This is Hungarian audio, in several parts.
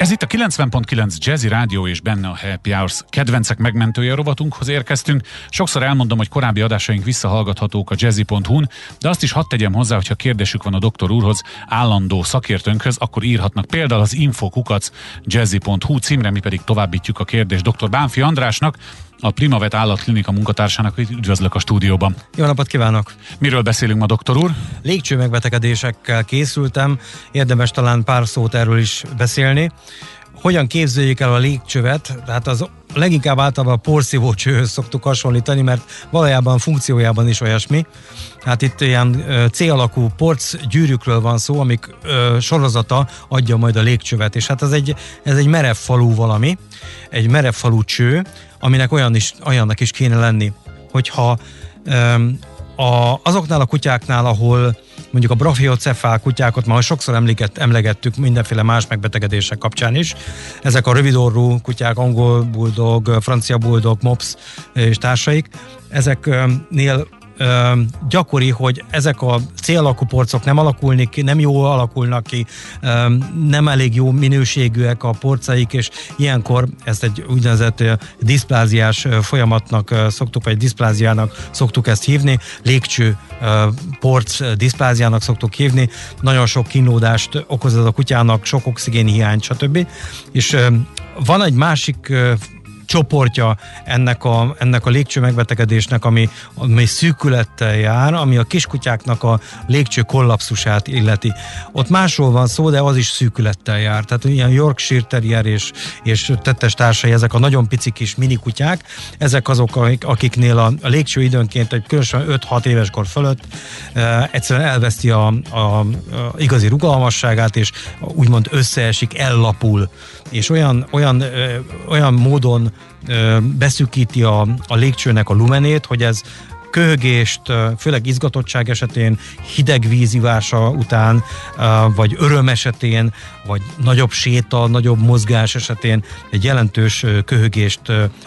Ez itt a 90.9 Jazzy Rádió és benne a Happy Hours kedvencek megmentője rovatunkhoz érkeztünk. Sokszor elmondom, hogy korábbi adásaink visszahallgathatók a jazzy.hu-n, de azt is hadd tegyem hozzá, hogyha kérdésük van a doktor úrhoz, állandó szakértőnkhöz, akkor írhatnak például az infokukac jazzy.hu címre, mi pedig továbbítjuk a kérdést dr. Bánfi Andrásnak, a Primavet állatklinika munkatársának, üdvözlök a stúdióban. Jó napot kívánok! Miről beszélünk ma, doktor úr? Légcső megbetegedésekkel készültem, érdemes talán pár szót erről is beszélni. Hogyan képzeljük el a légcsövet? Tehát az leginkább általában a porszívó csőhöz szoktuk hasonlítani, mert valójában funkciójában is olyasmi. Hát itt ilyen C-alakú porc gyűrűkről van szó, amik ö, sorozata adja majd a légcsövet, és hát ez egy, ez egy merev falú valami, egy merev falú cső, aminek olyan is, olyannak is kéne lenni, hogyha um, a, azoknál a kutyáknál, ahol mondjuk a brachiocefál kutyákat már sokszor emleget, emlegettük mindenféle más megbetegedések kapcsán is. Ezek a rövidorú kutyák, angol bulldog, francia bulldog, mops és társaik, ezeknél gyakori, hogy ezek a célakú porcok nem alakulni ki, nem jól alakulnak ki, nem elég jó minőségűek a porcaik, és ilyenkor ezt egy úgynevezett diszpláziás folyamatnak szoktuk, vagy diszpláziának szoktuk ezt hívni, légcső porc diszpláziának szoktuk hívni, nagyon sok kínlódást okoz ez a kutyának, sok oxigénhiány, stb. És van egy másik csoportja ennek a, ennek a légcső megbetegedésnek, ami, ami szűkülettel jár, ami a kiskutyáknak a légcső kollapszusát illeti. Ott másról van szó, de az is szűkülettel jár. Tehát ilyen Yorkshire Terrier és, és tettes társai, ezek a nagyon pici kis minikutyák, ezek azok, akik, akiknél a, a légcső időnként egy különösen 5-6 éves kor fölött e, egyszerűen elveszti a, a, a igazi rugalmasságát, és úgymond összeesik, ellapul, és olyan, olyan, ö, olyan módon beszűkíti a, a légcsőnek a lumenét, hogy ez köhögést, főleg izgatottság esetén, hideg vízivása után, vagy öröm esetén, vagy nagyobb séta, nagyobb mozgás esetén egy jelentős köhögést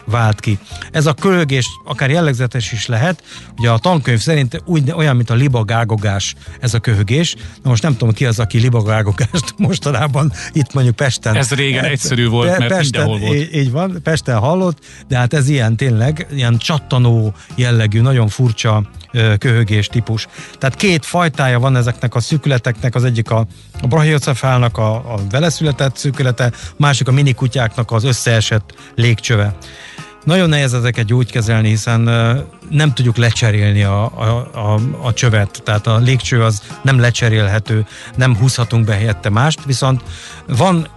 vált ki. Ez a köhögés akár jellegzetes is lehet, ugye a tankönyv szerint úgy, olyan, mint a libagágogás ez a köhögés. Na most nem tudom ki az, aki libagágogást mostanában itt mondjuk Pesten. Ez régen egyszerű volt, mert Pesten, mindenhol volt. Így, így van, Pesten hallott, de hát ez ilyen tényleg, ilyen csattanó jellegű, nagyon furcsa köhögés típus. Tehát két fajtája van ezeknek a szűkületeknek, az egyik a, a a, a veleszületett szűkülete, másik a minikutyáknak az összeesett légcsöve. Nagyon nehéz ezeket gyógykezelni, hiszen nem tudjuk lecserélni a, a, a, a csövet, tehát a légcső az nem lecserélhető, nem húzhatunk be helyette mást, viszont van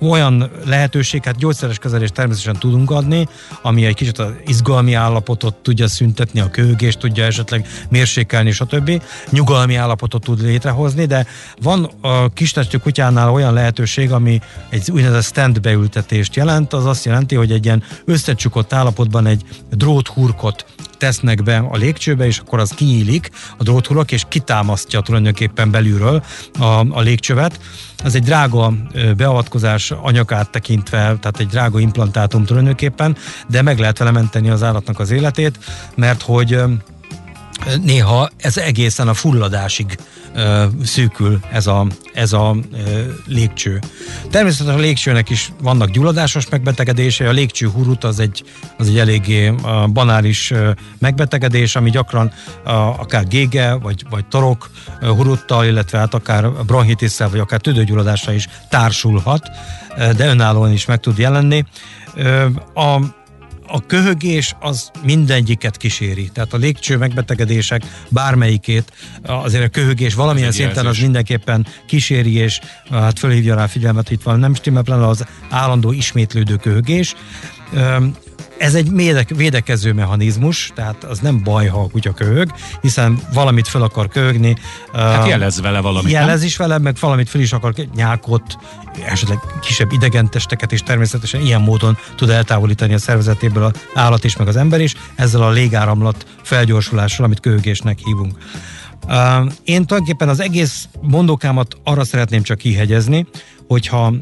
olyan lehetőség, hát gyógyszeres kezelést természetesen tudunk adni, ami egy kicsit az izgalmi állapotot tudja szüntetni, a köhögést tudja esetleg mérsékelni, stb. Nyugalmi állapotot tud létrehozni, de van a kistestű kutyánál olyan lehetőség, ami egy úgynevezett stand beültetést jelent, az azt jelenti, hogy egy ilyen összecsukott állapotban egy dróthurkot tesznek be a légcsőbe, és akkor az kinyílik a dróthulak, és kitámasztja tulajdonképpen belülről a, a légcsövet. Ez egy drága beavatkozás anyagát tekintve, tehát egy drága implantátum tulajdonképpen, de meg lehet vele menteni az állatnak az életét, mert hogy néha ez egészen a fulladásig ö, szűkül ez a, ez a ö, légcső. Természetesen a légcsőnek is vannak gyulladásos megbetegedése, a légcső hurut az egy, az egy eléggé ö, banális ö, megbetegedés, ami gyakran ö, akár gége, vagy, vagy torok ö, huruttal, illetve hát akár bronchitisszel, vagy akár tüdőgyulladással is társulhat, ö, de önállóan is meg tud jelenni. Ö, a a köhögés az mindegyiket kíséri. Tehát a légcső megbetegedések bármelyikét, azért a köhögés valamilyen szinten az mindenképpen kíséri, és hát fölhívja rá figyelmet, hogy itt van nem stimmel, az állandó ismétlődő köhögés. Ez egy védekező mechanizmus, tehát az nem baj, ha a kutya köhög, hiszen valamit fel akar köhögni. Hát jelez vele valamit. Jelez nem? is vele, meg valamit fel is akar, nyákot, esetleg kisebb idegentesteket, és természetesen ilyen módon tud eltávolítani a szervezetéből az állat is, meg az ember is, ezzel a légáramlat felgyorsulással, amit köhögésnek hívunk. Én tulajdonképpen az egész mondókámat arra szeretném csak kihegyezni, hogyha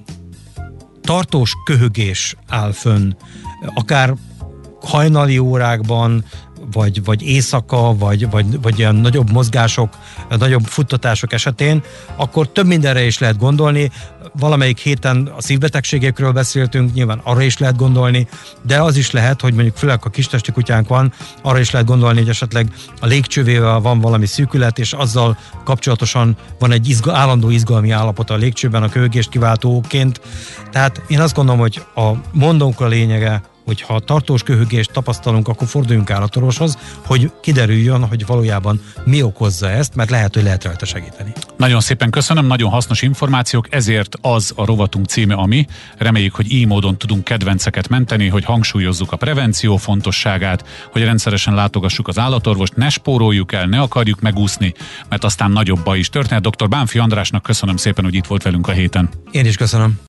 tartós köhögés áll fönn, akár hajnali órákban, vagy, vagy éjszaka, vagy, vagy, vagy ilyen nagyobb mozgások, nagyobb futtatások esetén, akkor több mindenre is lehet gondolni. Valamelyik héten a szívbetegségekről beszéltünk, nyilván arra is lehet gondolni, de az is lehet, hogy mondjuk főleg a kistesti kutyánk van, arra is lehet gondolni, hogy esetleg a légcsővével van valami szűkület, és azzal kapcsolatosan van egy izga, állandó izgalmi állapot a légcsőben a kövégést kiváltóként. Tehát én azt gondolom, hogy a mondónk a lényege, hogy ha tartós köhögést tapasztalunk, akkor forduljunk állatorvoshoz, hogy kiderüljön, hogy valójában mi okozza ezt, mert lehet, hogy lehet rajta segíteni. Nagyon szépen köszönöm, nagyon hasznos információk, ezért az a rovatunk címe, ami reméljük, hogy így módon tudunk kedvenceket menteni, hogy hangsúlyozzuk a prevenció fontosságát, hogy rendszeresen látogassuk az állatorvost, ne spóroljuk el, ne akarjuk megúszni, mert aztán nagyobb baj is történhet. Dr. Bánfi Andrásnak köszönöm szépen, hogy itt volt velünk a héten. Én is köszönöm.